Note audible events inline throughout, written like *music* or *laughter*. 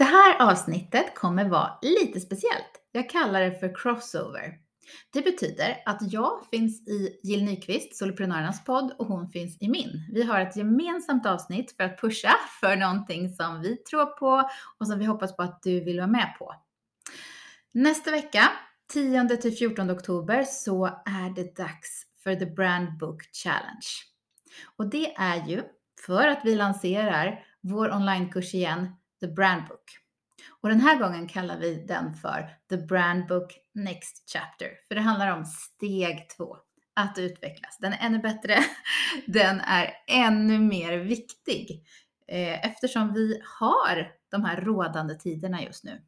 Det här avsnittet kommer vara lite speciellt. Jag kallar det för crossover. Det betyder att jag finns i Jill Nyqvist, Soloprenörernas podd, och hon finns i min. Vi har ett gemensamt avsnitt för att pusha för någonting som vi tror på och som vi hoppas på att du vill vara med på. Nästa vecka 10 till 14 oktober så är det dags för The Brand Book Challenge. Och det är ju för att vi lanserar vår onlinekurs igen, The Brand Book. Och den här gången kallar vi den för The Brand Book Next Chapter, för det handlar om steg två, att utvecklas. Den är ännu bättre, *laughs* den är ännu mer viktig eh, eftersom vi har de här rådande tiderna just nu.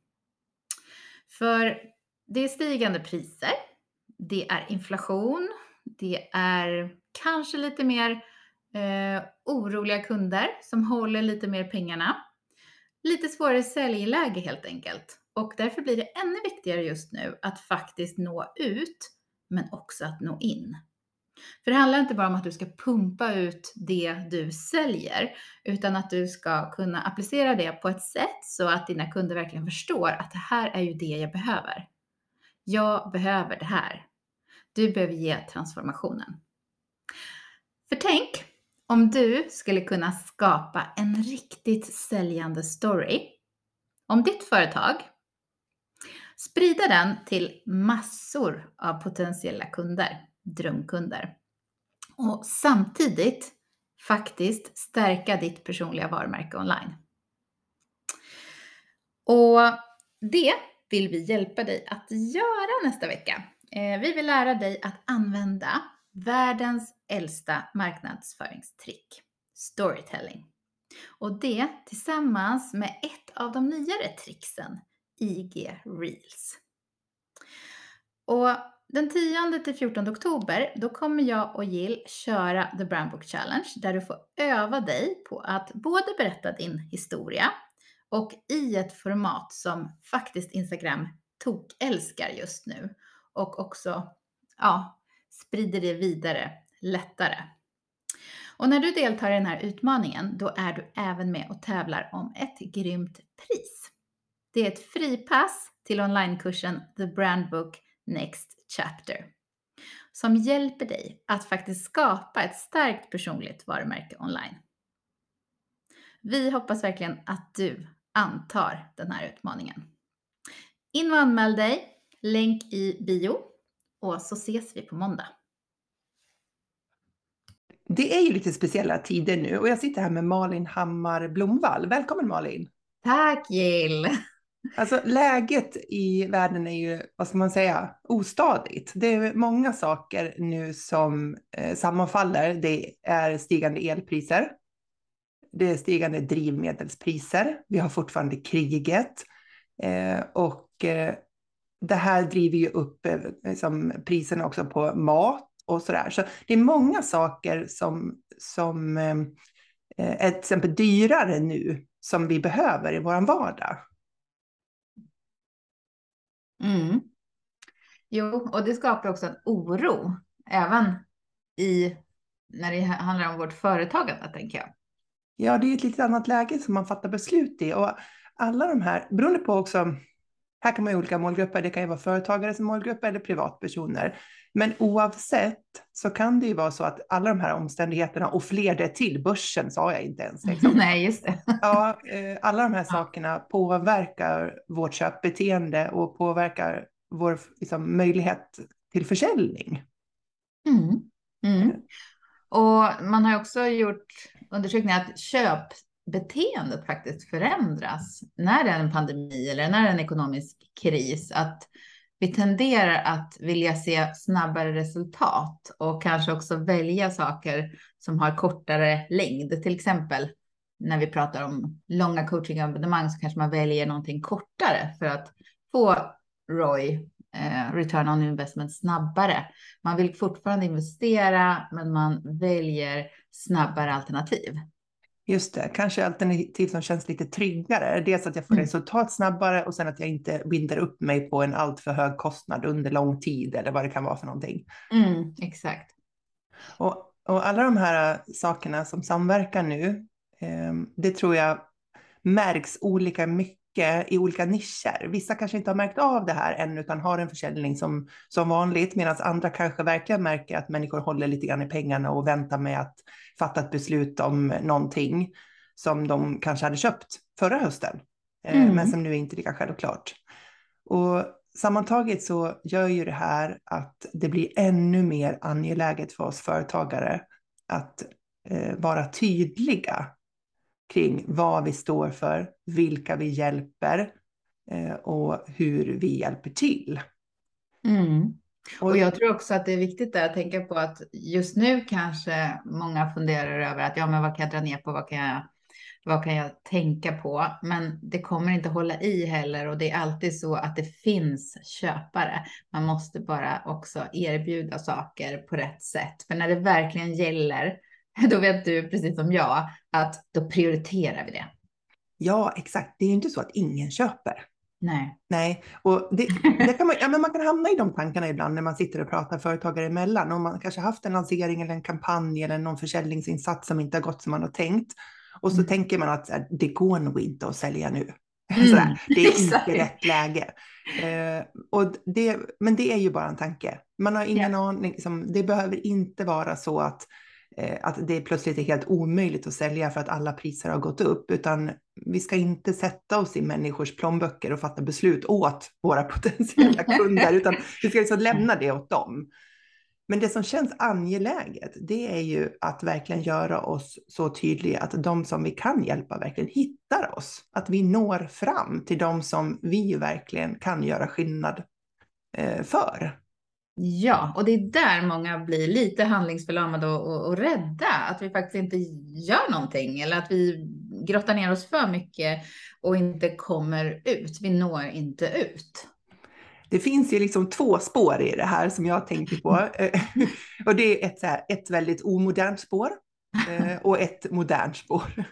För det är stigande priser, det är inflation, det är kanske lite mer eh, oroliga kunder som håller lite mer pengarna. Lite svårare säljläge helt enkelt. Och därför blir det ännu viktigare just nu att faktiskt nå ut, men också att nå in. För det handlar inte bara om att du ska pumpa ut det du säljer, utan att du ska kunna applicera det på ett sätt så att dina kunder verkligen förstår att det här är ju det jag behöver. Jag behöver det här. Du behöver ge transformationen. För tänk om du skulle kunna skapa en riktigt säljande story om ditt företag, sprida den till massor av potentiella kunder, drömkunder och samtidigt faktiskt stärka ditt personliga varumärke online. Och det vill vi hjälpa dig att göra nästa vecka. Eh, vi vill lära dig att använda världens äldsta marknadsföringstrick, storytelling. Och det tillsammans med ett av de nyare tricksen, IG Reels. Och den 10 till 14 oktober, då kommer jag och Jill köra The Brand Book Challenge där du får öva dig på att både berätta din historia och i ett format som faktiskt Instagram tok älskar just nu och också ja, sprider det vidare lättare. Och när du deltar i den här utmaningen, då är du även med och tävlar om ett grymt pris. Det är ett fripass till onlinekursen The Brand Book Next Chapter som hjälper dig att faktiskt skapa ett starkt personligt varumärke online. Vi hoppas verkligen att du antar den här utmaningen. In och anmäl dig, länk i bio och så ses vi på måndag. Det är ju lite speciella tider nu och jag sitter här med Malin Hammar Blomvall. Välkommen Malin! Tack Jill! Alltså läget i världen är ju, vad ska man säga, ostadigt. Det är många saker nu som eh, sammanfaller. Det är stigande elpriser. Det är stigande drivmedelspriser. Vi har fortfarande kriget. Eh, och eh, det här driver ju upp eh, liksom, priserna också på mat och så där. Så det är många saker som, som eh, är till exempel dyrare nu som vi behöver i vår vardag. Mm. Jo, och det skapar också en oro, även i, när det handlar om vårt företagande, tänker jag. Ja, det är ett lite annat läge som man fattar beslut i. Och alla de här, beroende på också, här kan man ju olika målgrupper, det kan ju vara företagare som målgrupp eller privatpersoner. Men oavsett så kan det ju vara så att alla de här omständigheterna och fler det till, börsen sa jag inte ens. Liksom. *laughs* Nej, just det. *laughs* ja, eh, alla de här sakerna påverkar vårt köpbeteende och påverkar vår liksom, möjlighet till försäljning. Mm. Mm. Och man har också gjort undersökningar att beteendet faktiskt förändras när det är en pandemi eller när det är en ekonomisk kris. Att vi tenderar att vilja se snabbare resultat och kanske också välja saker som har kortare längd. Till exempel när vi pratar om långa coachingabonnemang så kanske man väljer någonting kortare för att få ROI, eh, return on investment, snabbare. Man vill fortfarande investera, men man väljer snabbare alternativ. Just det, kanske alternativ som känns lite tryggare. Dels att jag får mm. resultat snabbare och sen att jag inte binder upp mig på en alltför hög kostnad under lång tid eller vad det kan vara för någonting. Mm, exakt. Och, och alla de här sakerna som samverkar nu, eh, det tror jag märks olika mycket i olika nischer. Vissa kanske inte har märkt av det här än utan har en försäljning som, som vanligt medan andra kanske verkligen märker att människor håller lite grann i pengarna och väntar med att fatta ett beslut om någonting som de kanske hade köpt förra hösten eh, mm. men som nu är inte lika självklart. Och sammantaget så gör ju det här att det blir ännu mer angeläget för oss företagare att eh, vara tydliga kring vad vi står för, vilka vi hjälper eh, och hur vi hjälper till. Mm. Och jag tror också att det är viktigt att tänka på att just nu kanske många funderar över att ja, men vad kan jag dra ner på? Vad kan jag, vad kan jag tänka på? Men det kommer inte hålla i heller och det är alltid så att det finns köpare. Man måste bara också erbjuda saker på rätt sätt. För när det verkligen gäller *laughs* då vet du precis som jag att då prioriterar vi det. Ja, exakt. Det är ju inte så att ingen köper. Nej. Nej, och det, det kan man, ja, men man kan hamna i de tankarna ibland när man sitter och pratar företagare emellan. Och man kanske haft en lansering eller en kampanj eller någon försäljningsinsats som inte har gått som man har tänkt. Och så mm. tänker man att det går nog inte att sälja nu. *laughs* Mm. Sådär, det är *laughs* inte rätt läge. Eh, och det, men det är ju bara en tanke. Man har ingen yeah. aning. Liksom, det behöver inte vara så att Eh, att det plötsligt är helt omöjligt att sälja för att alla priser har gått upp, utan vi ska inte sätta oss i människors plånböcker och fatta beslut åt våra *laughs* potentiella kunder, utan vi ska liksom lämna det åt dem. Men det som känns angeläget, det är ju att verkligen göra oss så tydliga att de som vi kan hjälpa verkligen hittar oss. Att vi når fram till de som vi verkligen kan göra skillnad eh, för. Ja, och det är där många blir lite handlingsförlamade och, och, och, rädda. Att vi faktiskt inte gör någonting eller att vi grottar ner oss för mycket och inte kommer ut. Vi når inte ut. Det finns ju liksom två spår i det här som jag tänker på. *laughs* och det är ett, så här, ett väldigt omodernt spår eh, och ett modernt spår. *laughs*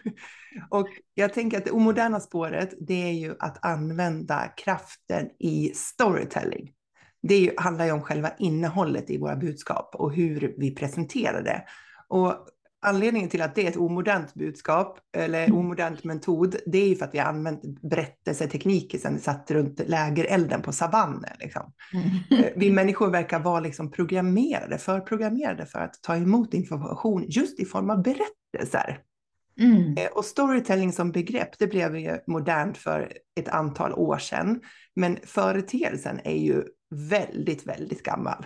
Och jag tänker att det omoderna spåret, det är ju att använda kraften i storytelling det handlar ju om själva innehållet i våra budskap och hur vi presenterar det. Och anledningen till att det är ett omodernt budskap eller mm. omodernt metod, det är ju för att vi har använt berättelsetekniker sedan vi satt runt lägerelden på savannen. Liksom. Mm. Eh, vi människor verkar vara liksom programmerade, förprogrammerade för att ta emot information just i form av berättelser. Mm. Eh, och storytelling som begrepp, det blev ju modernt för ett antal år sedan. Men företeelsen är ju väldigt, väldigt gammal.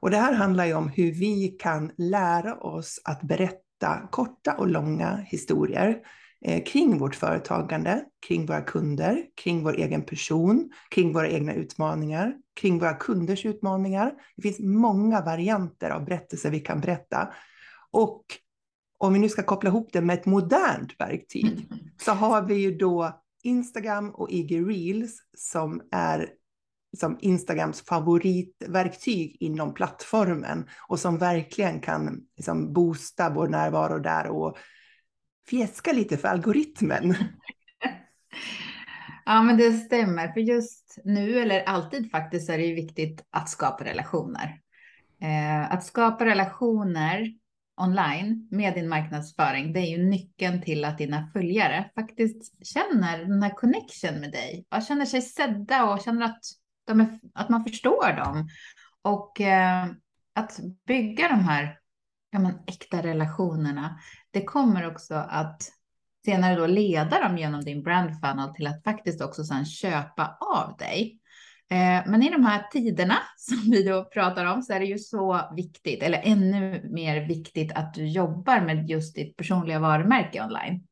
Och det här handlar ju om hur vi kan lära oss att berätta korta och långa historier eh, kring vårt företagande, kring våra kunder, kring vår egen person, kring våra egna utmaningar, kring våra kunders utmaningar. Det finns många varianter av berättelser vi kan berätta. Och om vi nu ska koppla ihop det med ett modernt verktyg så har vi ju då Instagram och IG Reels som är som Instagrams favoritverktyg inom plattformen och som verkligen kan liksom boosta vår närvaro där och fjäska lite för algoritmen. *laughs* Ja, men det stämmer. För just nu, eller alltid faktiskt, är det ju viktigt att skapa relationer. Eh, att skapa relationer online med din marknadsföring, det är ju nyckeln till att dina följare faktiskt känner den här connection med dig. Och känner sig sedda och känner att de är, att man förstår dem. Och eh, att bygga de här ja, men, äkta relationerna, det kommer också att senare då leda dem genom din brand funnel till att faktiskt också sedan köpa av dig. Eh, men i de här tiderna *laughs* som vi då pratar om så är det ju så viktigt, eller ännu mer viktigt att du jobbar med just ditt personliga varumärke online.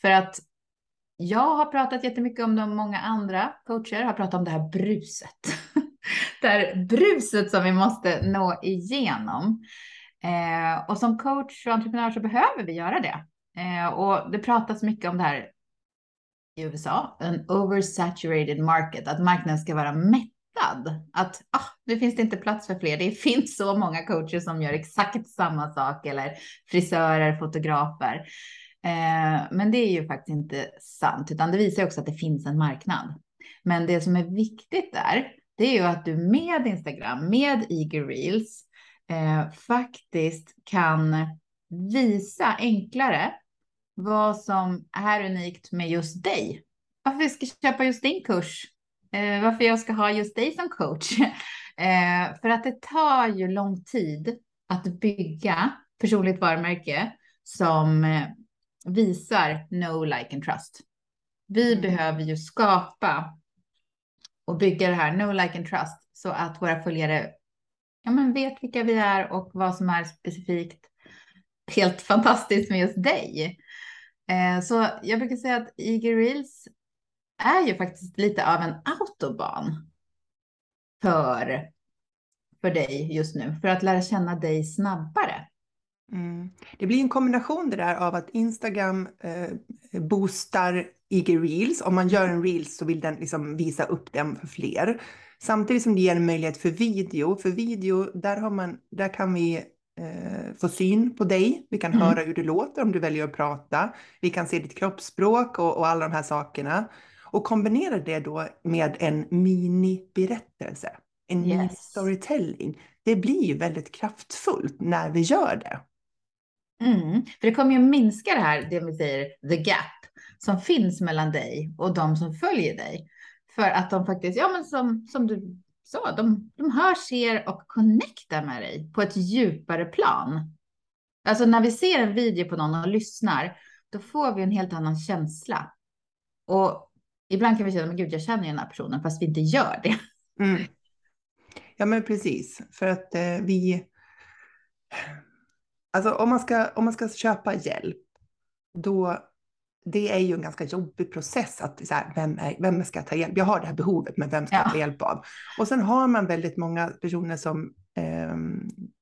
För att jag har pratat jättemycket om det, många andra coacher har pratat om det här bruset. *laughs* det här bruset som vi måste nå igenom. Eh, och som coach och entreprenör så behöver vi göra det. Eh, och det pratas mycket om det här i USA, en oversaturated market, att marknaden ska vara mättad. Att ah, nu finns det inte plats för fler. Det finns så många coacher som gör exakt samma sak eller frisörer, fotografer. Eh, men det är ju faktiskt inte sant, utan det visar också att det finns en marknad. Men det som är viktigt där, det är ju att du med Instagram, med Eager Reels, eh, faktiskt kan visa enklare vad som är unikt med just dig. Varför jag ska köpa just din kurs. Eh, varför jag ska ha just dig som coach. *laughs* Eh, för att det tar ju lång tid att bygga personligt varumärke som eh, visar no, like and trust. Vi mm. behöver ju skapa och bygga det här no, like and trust så att våra följare ja, men vet vilka vi är och vad som är specifikt helt fantastiskt med just dig. Eh, så jag brukar säga att IG Reels är ju faktiskt lite av en autobahn för, för dig just nu, för att lära känna dig snabbare. Mm. Det blir en kombination det där av att Instagram eh, boostar IG Reels. Om man gör en Reels så vill den liksom visa upp den för fler. Samtidigt som det ger en möjlighet för video. För video, där, har man, där kan vi eh, få syn på dig. Vi kan mm. höra hur du låter om du väljer att prata. Vi kan se ditt kroppsspråk och, och alla de här sakerna. Och kombinera det då med en mini-berättelse. En yes. mini-storytelling. Det blir ju väldigt kraftfullt när vi gör det. Mm, för det kommer ju minska det här, det vi säger, the gap som finns mellan dig och de som följer dig. För att de faktiskt, ja men som, som du sa, de, de hör, ser och connectar med dig på ett djupare plan. Alltså när vi ser en video på någon och lyssnar, då får vi en helt annan känsla. Och ibland kan vi känna, men gud, jag känner ju den här personen, fast vi inte gör det. Mm. Ja, men precis, för att eh, vi Alltså om man ska, om man ska köpa hjälp, då det är ju en ganska jobbig process att så här, vem, är, vem ska ta hjälp? Jag har det här behovet, men vem ska jag ta hjälp av? Och sen har man väldigt många personer som, eh,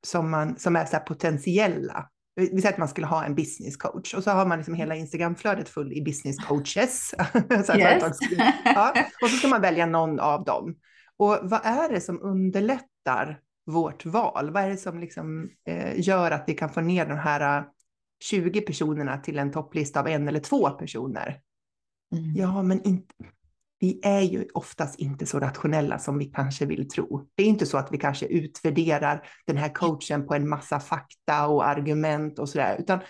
som, man, som är så potentiella. Vi säger att man skulle ha en business coach och så har man liksom hela Instagramflödet full i business coaches. *laughs* så yes. ja, och så ska man välja någon av dem. Och vad är det som underlättar vårt val? Vad är det som liksom, eh, gör att vi kan få ner de här 20 eh, personerna till en topplista av en eller två personer? Mm. Ja, men inte, vi är ju oftast inte så rationella som vi kanske vill tro. Det är inte så att vi kanske utvärderar den här coachen på en massa fakta och argument och sådär, utan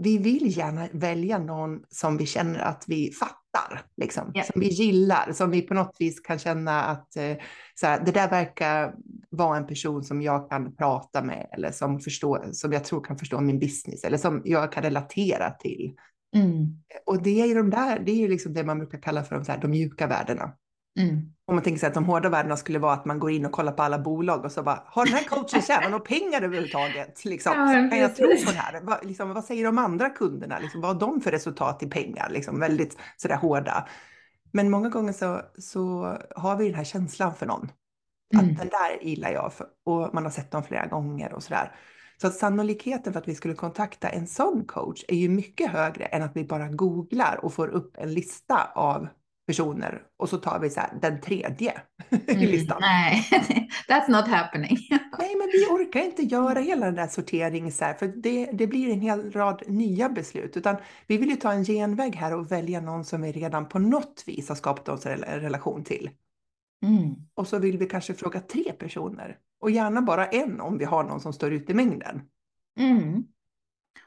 vi vill gärna välja någon som vi känner att vi fattar, liksom, yeah. som vi gillar, som vi på något vis kan känna att eh, så här, det där verkar vara en person som jag kan prata med eller som, förstår, som jag tror kan förstå min business eller som jag kan relatera till. Mm. Och det är ju de där, det är ju liksom det man brukar kalla för de, så här, de mjuka värdena. Mm. Om man tänker sig att de hårda värdena skulle vara att man går in och kollar på alla bolag och så bara, har den här coachen tjänat några pengar överhuvudtaget? Liksom, ja, kan jag tro på det här? Va, liksom, vad säger de andra kunderna? Liksom, vad har de för resultat i pengar? Liksom, väldigt sådär hårda. Men många gånger så, så har vi den här känslan för någon. Att mm. den där gillar jag för, och man har sett dem flera gånger och sådär. Så att sannolikheten för att vi skulle kontakta en sån coach är ju mycket högre än att vi bara googlar och får upp en lista av personer och så tar vi så här, den tredje *laughs* mm, i listan. Nej, *laughs* that's not happening. *laughs* nej, men vi orkar inte göra hela den där sorteringen så här, för det, det blir en hel rad nya beslut, utan vi vill ju ta en genväg här och välja någon som vi redan på något vis har skapat oss en relation till. Mm. Och så vill vi kanske fråga tre personer och gärna bara en om vi har någon som står ut i mängden. Mm.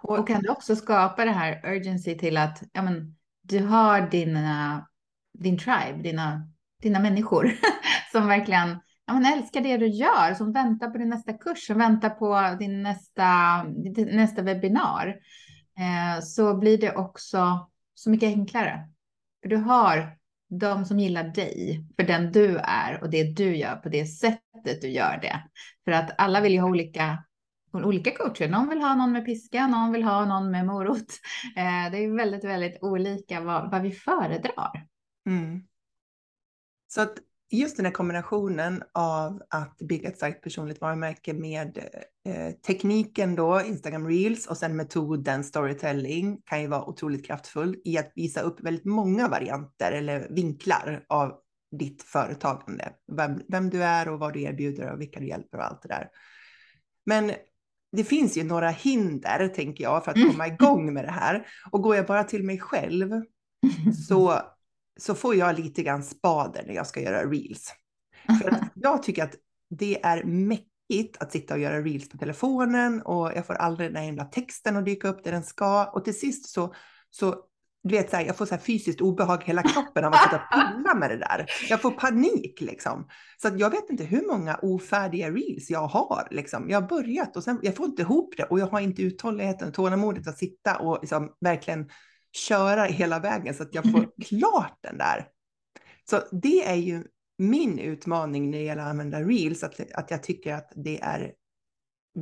Och, och, kan du också skapa det här urgency till att ja, men, du har dina din tribe, dina, dina människor *laughs* som verkligen ja, men älskar det du gör, som väntar på din nästa kurs, som väntar på din nästa, din nästa webbinar, eh, så blir det också så mycket enklare. För du har de som gillar dig för den du är och det du gör på det sättet du gör det. För att alla vill ju ha olika olika coacher. Någon vill ha någon med piska, någon vill ha någon med morot. *laughs* Eh, det är väldigt, väldigt olika vad, vad vi föredrar. Mm. Så att just den här kombinationen av att bygga ett starkt personligt varumärke med eh, tekniken då, Instagram Reels och sen metoden storytelling kan ju vara otroligt kraftfull i att visa upp väldigt många varianter eller vinklar av ditt företagande. Vem, vem du är och vad du erbjuder och vilka du hjälper och allt det där. Men det finns ju några hinder, tänker jag, för att komma igång med det här. Och går jag bara till mig själv så så får jag lite grann spader när jag ska göra reels. För *laughs* jag tycker att det är mäckigt att sitta och göra reels på telefonen och jag får aldrig den här himla texten att dyka upp där den ska. Och till sist så, så du vet, så här, jag får så här fysiskt obehag i hela kroppen av att sitta och pilla med det där. Jag får panik liksom. Så jag vet inte hur många ofärdiga reels jag har. Liksom. Jag har börjat och sen, jag får inte ihop det och jag har inte uthålligheten och tålamodet att sitta och liksom verkligen köra hela vägen så att jag får klart den där. Så det är ju min utmaning när det gäller att använda reels, att, att jag tycker att det är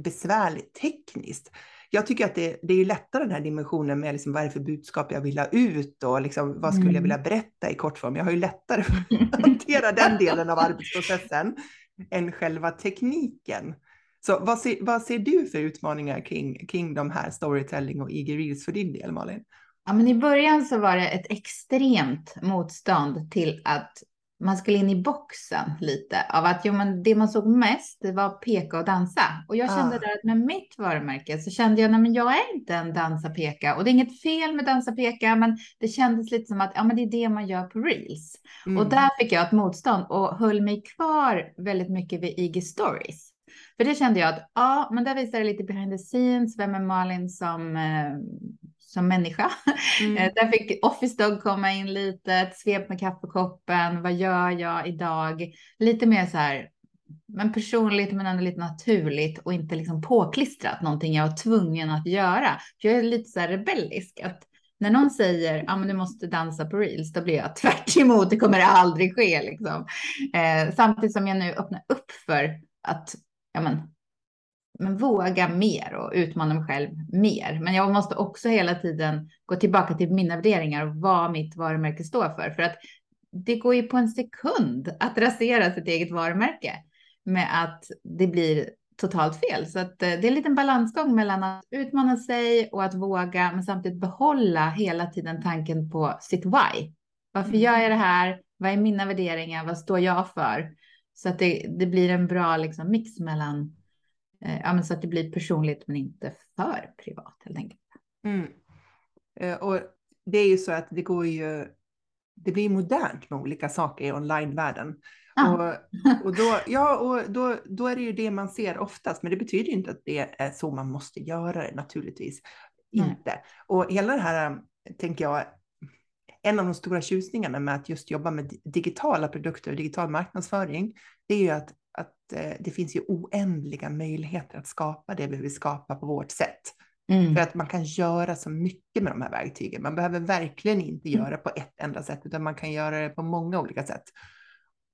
besvärligt tekniskt. Jag tycker att det, det är lättare den här dimensionen med liksom vad är det för budskap jag vill ha ut och liksom vad skulle jag mm. vilja berätta i kortform. Jag har ju lättare att *laughs* hantera den delen av arbetsprocessen än själva tekniken. Så vad ser, vad ser du för utmaningar kring, kring de här storytelling och IG Reels för din del, Malin? Ja, men I början så var det ett extremt motstånd till att man skulle in i boxen lite av att jo, men det man såg mest det var peka och dansa. Och jag kände ah. där att med mitt varumärke så kände jag att jag är inte en dansa peka och det är inget fel med dansa peka, men det kändes lite som att ja, men det är det man gör på reels. Mm. Och där fick jag ett motstånd och höll mig kvar väldigt mycket vid IG stories. För det kände jag att ja, men där visar det lite behind the scenes. Vem är Malin som eh, som människa. Mm. Eh, där fick Office Dog komma in lite, ett svep med kaffekoppen. Vad gör jag idag? Lite mer så här, men personligt men ändå lite naturligt och inte liksom påklistrat någonting jag var tvungen att göra. För jag är lite så här rebellisk att när någon säger att ah, du måste dansa på reels, då blir jag *laughs* tvärt emot. Det kommer aldrig ske liksom. Eh, samtidigt som jag nu öppnar upp för att ja, men, men våga mer och utmana mig själv mer. Men jag måste också hela tiden gå tillbaka till mina värderingar och vad mitt varumärke står för. För att det går ju på en sekund att rasera sitt eget varumärke med att det blir totalt fel. Så att eh, det är en liten balansgång mellan att utmana sig och att våga, men samtidigt behålla hela tiden tanken på sitt why. Varför mm. gör jag det här? Vad är mina värderingar? Vad står jag för? Så att det, det blir en bra liksom, mix mellan ja, men så att det blir personligt men inte för privat helt enkelt. Mm. Eh, och det är ju så att det går ju, det blir modernt med olika saker i online-världen. Ah. Och, och, då, ja, och då, då är det ju det man ser oftast, men det betyder ju inte att det är så man måste göra det naturligtvis. Mm. Inte. Och hela det här, tänker jag, en av de stora tjusningarna med att just jobba med digitala produkter och digital marknadsföring, det är ju att att eh, det finns ju oändliga möjligheter att skapa det vi vill skapa på vårt sätt. Mm. För att man kan göra så mycket med de här verktygen. Man behöver verkligen inte mm. göra på ett enda sätt, utan man kan göra det på många olika sätt.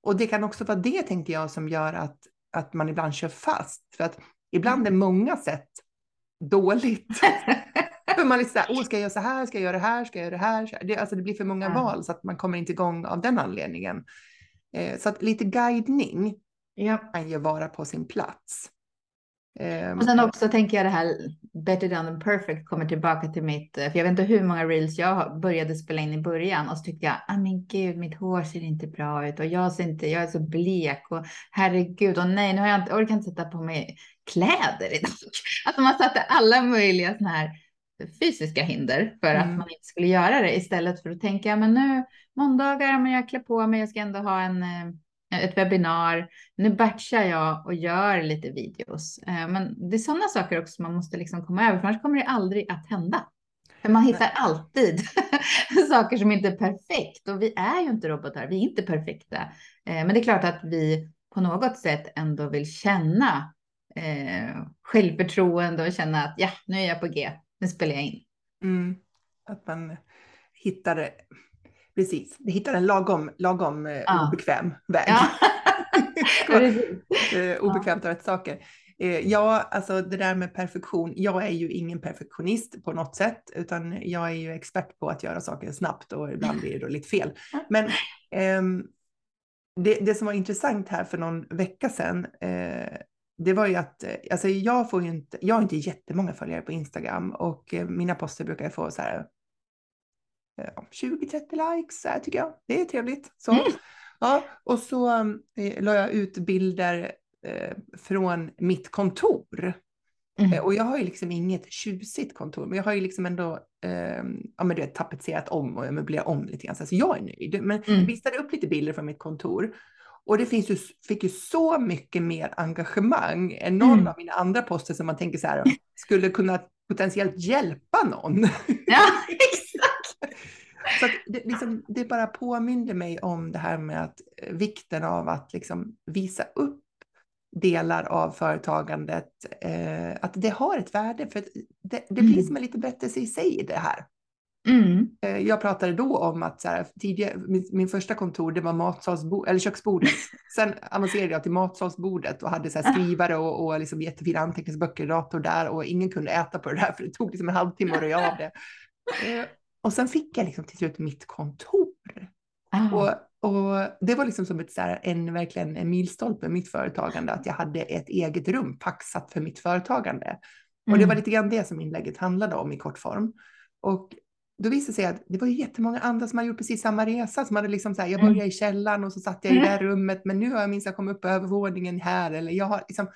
Och det kan också vara det, tänker jag, som gör att, att man ibland kör fast. För att ibland är många sätt dåligt. *laughs* för man är så här, åh, ska jag göra så här, ska jag göra det här, ska jag göra det här? Det, alltså det blir för många mm. val så att man kommer inte igång av den anledningen. Eh, så att lite guidning ja. kan ju vara på sin plats. Um, och sen också tänker jag det här better done than perfect kommer tillbaka till mitt, för jag vet inte hur många reels jag började spela in i början och så tyckte jag, ah, men gud, mitt hår ser inte bra ut och jag ser inte, jag är så blek och herregud och nej, nu har jag inte, orkar inte sätta på mig kläder idag. *laughs* Alltså man satte alla möjliga sådana här fysiska hinder för mm. att man inte skulle göra det istället för att tänka, men nu måndagar, men jag klär på mig, jag ska ändå ha en eh, ett webbinar. Nu batchar jag och gör lite videos. Eh, men det är sådana saker också man måste liksom komma över, för annars kommer det aldrig att hända. För man hittar alltid *laughs* saker som inte är perfekt och vi är ju inte robotar, vi är inte perfekta. Eh, men det är klart att vi på något sätt ändå vill känna eh, självförtroende och känna att ja, nu är jag på G, nu spelar jag in. Mm. Att man hittar Precis, vi hittar en lagom, lagom eh, ja. obekväm väg. Ja. *laughs* Eh, obekvämt av rätt saker. Eh, ja, alltså det där med perfektion. Jag är ju ingen perfektionist på något sätt, utan jag är ju expert på att göra saker snabbt och ibland blir det då lite fel. Men um, det, det som var intressant här för någon vecka sedan, eh, det var ju att eh, alltså jag får ju inte, jag har inte jättemånga följare på Instagram och eh, mina poster brukar jag få så här 20-30 likes, så här, tycker jag. Det är trevligt. Så. Mm. Ja, och så eh, la jag ut bilder eh, från mitt kontor. Mm. Eh, och jag har ju liksom inget tjusigt kontor, men jag har ju liksom ändå eh, ja, men du vet, tapetserat om och möblerat om lite grann. Så jag är nöjd. Men mm. jag visade upp lite bilder från mitt kontor. Och det finns ju, fick ju så mycket mer engagemang än någon mm. av mina andra poster som man tänker så här, skulle kunna potentiellt hjälpa någon. Ja, *laughs* exakt. *laughs* Så det, liksom, det bara påminde mig om det här med att eh, vikten av att liksom visa upp delar av företagandet, eh, att det har ett värde, för det, det blir mm. som en liten berättelse i sig det här. Mm. Eh, jag pratade då om att så här, tidigare, min, min, första kontor det var matsalsbordet, eller köksbordet. *laughs* Sen avancerade jag till matsalsbordet och hade så här skrivare och, och liksom jättefina anteckningsböcker, dator där och ingen kunde äta på det där för det tog liksom en halvtimme att röja av det. *laughs* Och sen fick jag liksom till slut mitt kontor. Ah. Och, och det var liksom som ett, så här, en, verkligen en milstolpe i mitt företagande, att jag hade ett eget rum paxat för mitt företagande. Mm. Och det var mm. lite grann det som inlägget handlade om i kort form. Och då visade det sig att det var jättemånga andra som hade gjort precis samma resa, som hade liksom så här, jag mm. började i källaren och så satt jag i det här mm. rummet, men nu har jag minst kommit upp på övervåningen här, eller jag har liksom,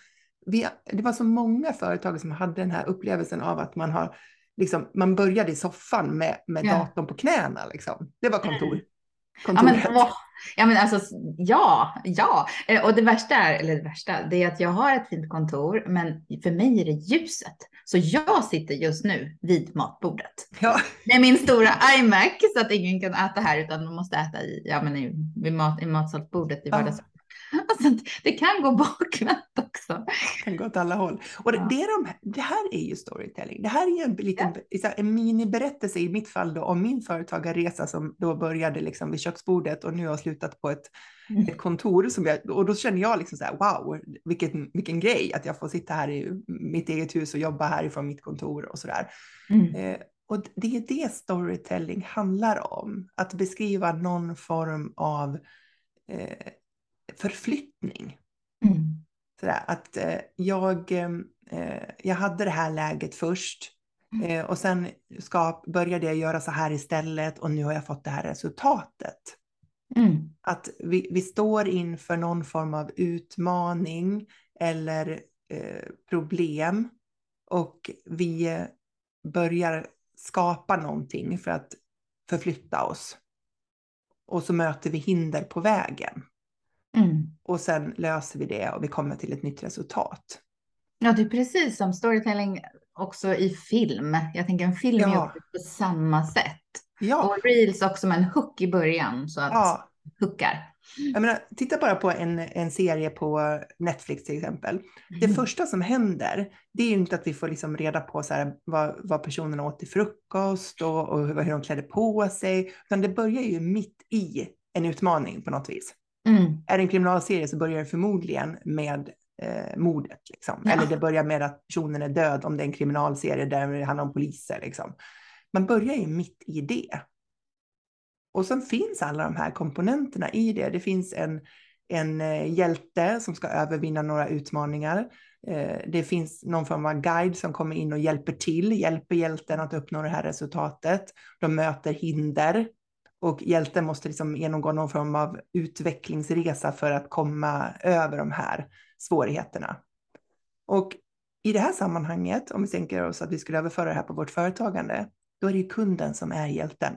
vi, det var så många företag som hade den här upplevelsen av att man har liksom, man började i soffan med, med ja. datorn på knäna. Liksom. Det var kontor. Mm. Ja men, ja, men alltså, ja, ja. Eh, och det värsta är, eller det värsta, det är att jag har ett fint kontor, men för mig är det ljuset. Så jag sitter just nu vid matbordet. Ja. Med min stora iMac så att ingen kan äta här utan man måste äta i, ja, men i, vid mat, i matsalsbordet i vardagsrummet. Alltså, det kan gå bakvänt också. Det kan gå åt alla håll. Och det, ja. det, de, det här är ju storytelling. Det här är en, liten, ja. en miniberättelse i mitt fall då, om min företagarresa som då började liksom vid köksbordet och nu har slutat på ett, mm. ett kontor. Som jag, och då känner jag liksom så här, wow, vilken, vilken grej att jag får sitta här i mitt eget hus och jobba härifrån mitt kontor och sådär. Mm. Eh, och det är det storytelling handlar om. Att beskriva någon form av eh, förflyttning. Mm. Sådär, att eh, jag, eh, jag hade det här läget först mm. eh, och sen ska, började jag göra så här istället och nu har jag fått det här resultatet. Mm. Att vi, vi står inför någon form av utmaning eller eh, problem och vi börjar skapa någonting för att förflytta oss. Och så möter vi hinder på vägen. Mm. Och sen löser vi det och vi kommer till ett nytt resultat. Ja, det är precis som storytelling också i film. Jag tänker en film ja. är på samma sätt. Ja. Och reels också med en hook i början så att ja. hookar. Jag menar, titta bara på en, en serie på Netflix till exempel. Mm. Det första som händer, det är ju inte att vi får liksom reda på så här, vad, vad personerna åt till frukost och, och hur de klädde på sig, utan det börjar ju mitt i en utmaning på något vis. Mm. Är det en kriminalserie så börjar det förmodligen med eh, mordet. Liksom. Ja. Eller det börjar med att personen är död om det är en kriminalserie där det handlar om poliser. Liksom. Man börjar ju mitt i det. Och sen finns alla de här komponenterna i det. Det finns en, en eh, hjälte som ska övervinna några utmaningar. Eh, det finns någon form av guide som kommer in och hjälper till, hjälper hjälten att uppnå det här resultatet. De möter hinder och hjälten måste liksom genomgå någon form av utvecklingsresa för att komma över de här svårigheterna. Och i det här sammanhanget, om vi tänker oss att vi skulle överföra det här på vårt företagande, då är det ju kunden som är hjälten.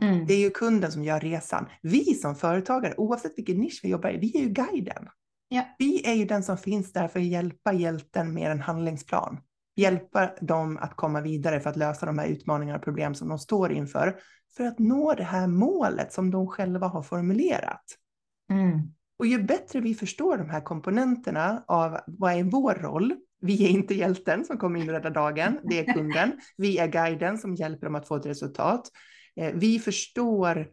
Mm. Det är ju kunden som gör resan. Vi som företagare, oavsett vilken nisch vi jobbar i, vi är ju guiden. Ja. Vi är ju den som finns där för att hjälpa hjälten med en handlingsplan. Hjälpa dem att komma vidare för att lösa de här utmaningarna och problem som de står inför för att nå det här målet som de själva har formulerat. Mm. Och ju bättre vi förstår de här komponenterna av vad är vår roll, vi är inte hjälten som kommer in och räddar dagen, det är kunden. Vi är guiden som hjälper dem att få ett resultat. Eh, vi förstår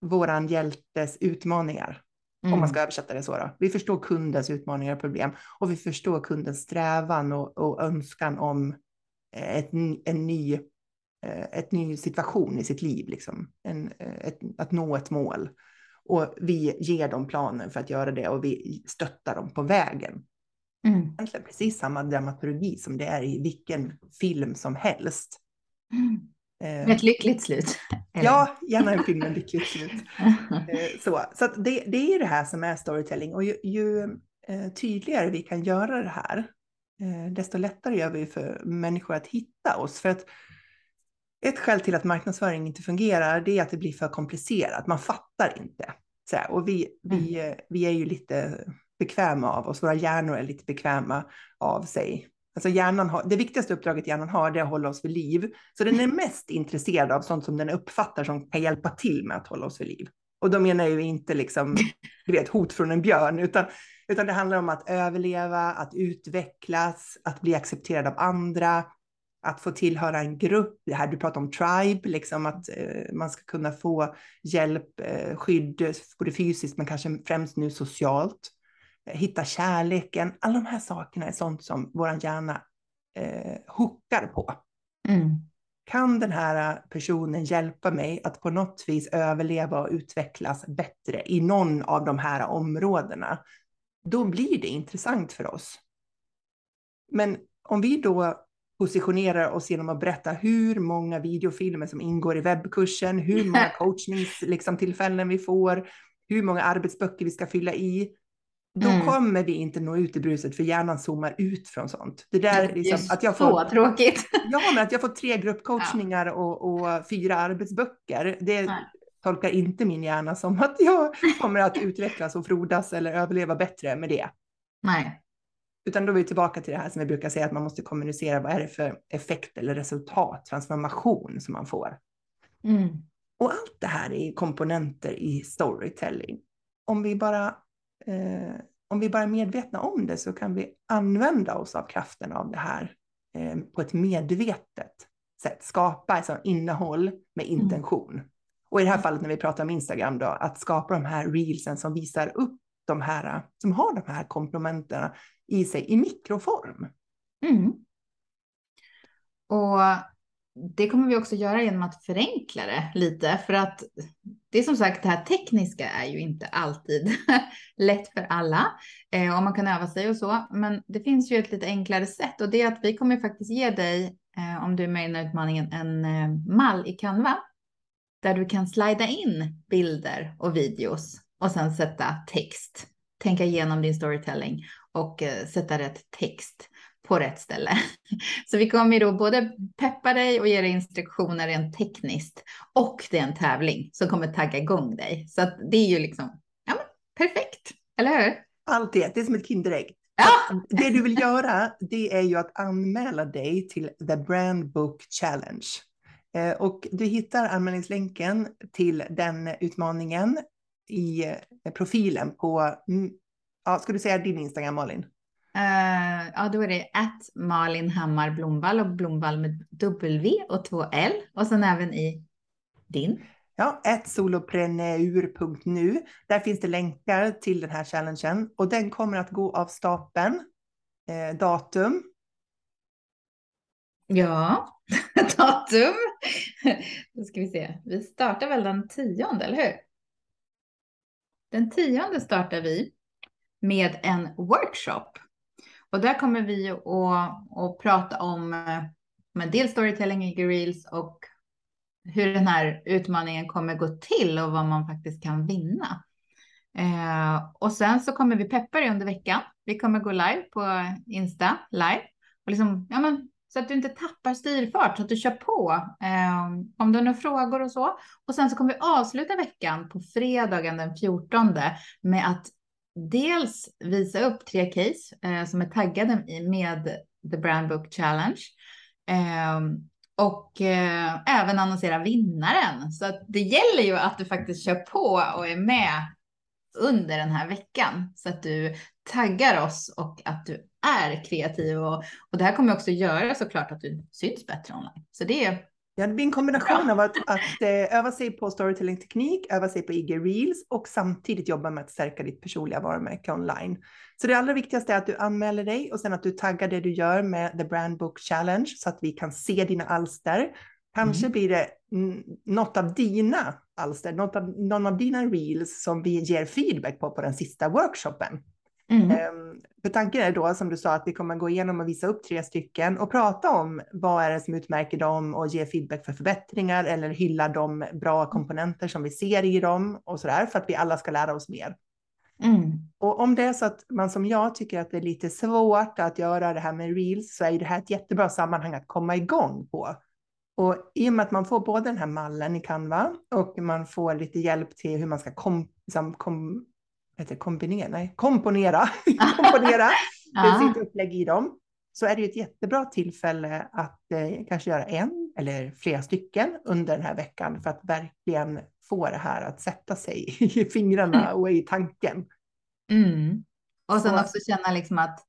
våran hjältes utmaningar, mm. om man ska mm. översätta det så. Då. Vi förstår kundens utmaningar och problem och vi förstår kundens strävan och, och önskan om ett, en ny Eh, ett ny situation i sitt liv, liksom. en, eh, ett, att nå ett mål. Och vi ger dem planen för att göra det och vi stöttar dem på vägen. Mm. Egentligen precis samma dramaturgi som det är i vilken film som helst. Mm. Eh, ett lyckligt slut. *laughs* ja, gärna en film med lyckligt slut. *laughs* Eh, så så det, det är det här som är storytelling och ju, ju eh, tydligare vi kan göra det här, eh, desto lättare gör vi för människor att hitta oss. För att ett skäl till att marknadsföring inte fungerar, det är att det blir för komplicerat. Man fattar inte. Så här, och vi, vi, eh, vi är ju lite bekväma av oss, våra hjärnor är lite bekväma av sig. Alltså hjärnan har, det viktigaste uppdraget hjärnan har det är att hålla oss vid liv. Så den är mest intresserad av sånt som den uppfattar som kan hjälpa till med att hålla oss vid liv. Och då menar jag ju inte liksom, du vet, hot från en björn, utan, utan det handlar om att överleva, att utvecklas, att bli accepterad av andra, att få tillhöra en grupp. Det här du pratar om tribe, liksom att eh, man ska kunna få hjälp, eh, skydd, både fysiskt men kanske främst nu socialt. Eh, hitta kärleken. Alla de här sakerna är sånt som vår hjärna eh, hookar på. Mm. Kan den här personen hjälpa mig att på något vis överleva och utvecklas bättre i någon av de här områdena? Då blir det intressant för oss. Men om vi då positionerar oss genom att berätta hur många videofilmer som ingår i webbkursen, hur många *laughs* coachningstillfällen liksom, vi får, hur många arbetsböcker vi ska fylla i, då Mm. kommer vi inte nå ut i bruset för hjärnan zoomar ut från sånt. Det där, Det liksom, är att jag så får, tråkigt. *laughs* ja, men att jag får tre gruppcoachningar *laughs* och, och fyra arbetsböcker, det Nej. tolkar inte min hjärna som att jag kommer att utvecklas och frodas eller överleva bättre med det. Nej. Utan då är vi tillbaka till det här som jag brukar säga att man måste kommunicera. Vad är det för effekt eller resultat, transformation som man får? Mm. Och allt det här är komponenter i storytelling. Om vi bara, eh, om vi bara är medvetna om det så kan vi använda oss av kraften av det här eh, på ett medvetet sätt. Skapa alltså innehåll med intention. Och i det här fallet när vi pratar om Instagram då, att skapa de här reelsen som visar upp de här, som har de här komplementerna i sig i mikroform. Mm. Och det kommer vi också göra genom att förenkla det lite för att det är som sagt det här tekniska är ju inte alltid *laughs* lätt för alla eh, och man kan öva sig och så. Men det finns ju ett lite enklare sätt och det är att vi kommer faktiskt ge dig eh, om du är med i den här utmaningen en eh, mall i Canva där du kan slida in bilder och videos och sen sätta text. Tänka igenom din storytelling och eh, sätta rätt text på rätt ställe. *laughs* Så vi kommer då både peppa dig och ge dig instruktioner rent tekniskt och det är en tävling som kommer tagga igång dig. Så att det är ju liksom, ja men perfekt, eller hur? Allt det, det är som ett Kinderägg. Ja, *laughs* Det du vill göra, det är ju att anmäla dig till The Brand Book Challenge. Eh, Och du hittar anmälningslänken till den utmaningen i eh, profilen på, mm, ja, ska du säga din Instagram Malin? Eh, ja då är det att Malin Hammar Blomvall och Blomvall med W och två L och sen även i din. Ja, solopreneur.nu. Där finns det länkar till den här challengen och den kommer att gå av stapeln. Eh, datum, Ja, *laughs* datum. *laughs* Då ska vi se. Vi startar väl den tionde, eller hur? Den tionde startar vi med en workshop. Och där kommer vi att, att prata om eh, men dels storytelling i Reels och hur den här utmaningen kommer gå till och vad man faktiskt kan vinna. Eh, och sen så kommer vi peppa dig under veckan. Vi kommer gå live på Insta live och liksom, ja men så att du inte tappar styrfart, så att du kör på eh, om du har några frågor och så. Och sen så kommer vi avsluta veckan på fredagen den 14 med att dels visa upp tre case eh, som är taggade med The Brand Book Challenge. Eh, och eh, även annonsera vinnaren. Så att det gäller ju att du faktiskt kör på och är med under den här veckan så att du taggar oss och att du är kreativ och, och det här kommer också göra såklart att du syns bättre online. Så det är Ja, det blir en kombination av att, att eh, öva sig på storytelling-teknik, öva sig på IG Reels och samtidigt jobba med att stärka ditt personliga varumärke online. Så det allra viktigaste är att du anmäler dig och sen att du taggar det du gör med The Brand Book Challenge så att vi kan se dina alster Kanske mm. blir det något av dina alster, något av, någon av dina reels som vi ger feedback på på den sista workshopen. Mm. Um, för tanken är då, som du sa, att vi kommer gå igenom och visa upp tre stycken och prata om vad är det som utmärker dem och ge feedback för förbättringar eller hylla de bra komponenter som vi ser i dem och så där för att vi alla ska lära oss mer. Mm. Och om det är så att man som jag tycker att det är lite svårt att göra det här med reels så är det här ett jättebra sammanhang att komma igång på. Och i och med att man får både den här mallen i Canva och man får lite hjälp till hur man ska kom, liksom, kom, heter kombinera, nej, komponera, *laughs* komponera *laughs* sitt upplägg i dem, så är det ett jättebra tillfälle att eh, kanske göra en eller flera stycken under den här veckan för att verkligen få det här att sätta sig *laughs* i fingrarna mm. och i tanken. Mm. Och sen så. också känna liksom att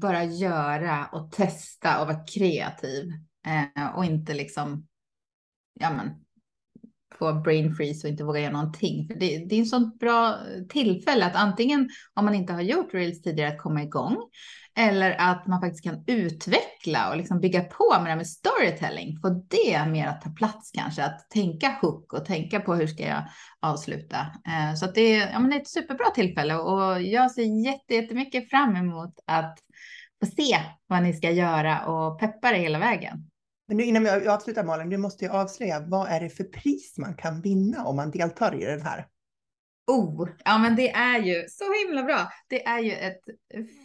bara göra och testa och vara kreativ eh, och inte liksom ja men på brain freeze och inte våga göra någonting. För det, det är en sånt bra tillfälle att antingen om man inte har gjort reels tidigare att komma igång eller att man faktiskt kan utveckla och liksom bygga på med det här med storytelling. Få det mer att ta plats kanske, att tänka hook och tänka på hur ska jag avsluta. Eh, så att det, är, ja, men det är ett superbra tillfälle och jag ser jättemycket fram emot att få se vad ni ska göra och peppa det hela vägen. Men nu innan vi avslutar Malin, du måste ju avslöja vad är det för pris man kan vinna om man deltar i den här? Oh, ja men det är ju så himla bra. Det är ju ett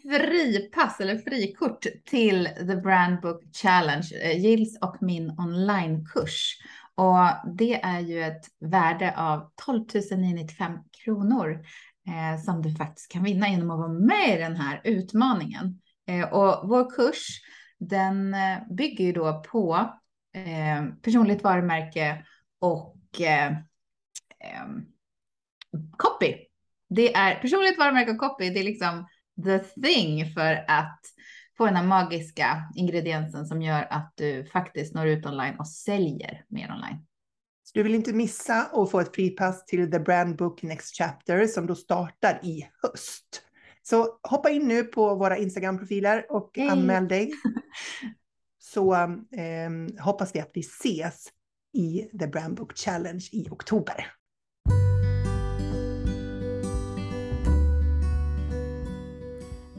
fripass eller frikort till The Brand Book Challenge, eh, Gills och min onlinekurs. Och det är ju ett värde av 12 995 kronor eh, som du faktiskt kan vinna genom att vara med i den här utmaningen. Eh, och vår kurs den eh, bygger ju då på eh, personligt varumärke och eh, ehm, copy. Det är personligt varumärke och copy. Det är liksom the thing för att få den här magiska ingrediensen som gör att du faktiskt når ut online och säljer mer online. Du vill inte missa att få ett fripass till The Brand Book Next Chapter som då startar i höst. Så hoppa in nu på våra Instagram-profiler och hey. anmäl dig. *laughs* Så eh, hoppas vi att vi ses i The Brand Book Challenge i oktober.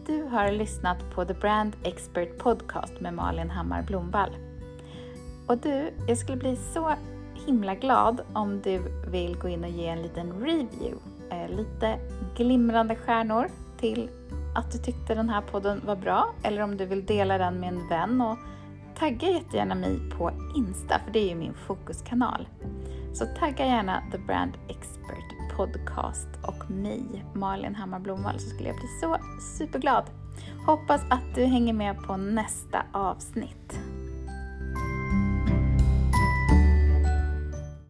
Du har lyssnat på The Brand Expert Podcast med Malin Hammar Blomvall. Och du, jag skulle bli så himla glad om du vill gå in och ge en liten review. Eh, lite glimrande stjärnor till att du tyckte den här podden var bra eller om du vill dela den med en vän och tagga jättegärna mig på Insta för det är ju min fokuskanal. Så tagga gärna The Brand Expert Podcast och mig, Malin Hammar Blomvall, så skulle jag bli så superglad. Hoppas att du hänger med på nästa avsnitt.